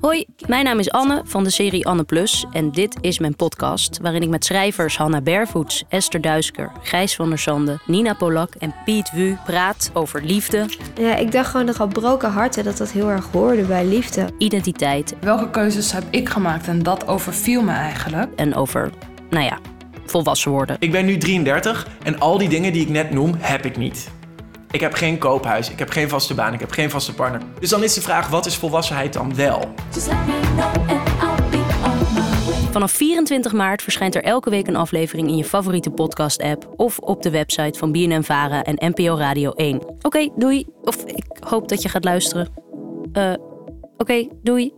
Hoi, mijn naam is Anne van de serie Anne Plus en dit is mijn podcast waarin ik met schrijvers Hanna Bervoets, Esther Duisker, Gijs van der Sande, Nina Polak en Piet Wu praat over liefde, Ja, ik dacht gewoon dat al broken harten dat dat heel erg hoorde bij liefde. identiteit Welke keuzes heb ik gemaakt en dat overviel me eigenlijk. en over, nou ja, volwassen worden. Ik ben nu 33 en al die dingen die ik net noem, heb ik niet. Ik heb geen koophuis, ik heb geen vaste baan, ik heb geen vaste partner. Dus dan is de vraag, wat is volwassenheid dan wel? Vanaf 24 maart verschijnt er elke week een aflevering in je favoriete podcast-app of op de website van BNN Vara en NPO Radio 1. Oké, doei. Of ik hoop dat je gaat luisteren. Eh, Oké, doei.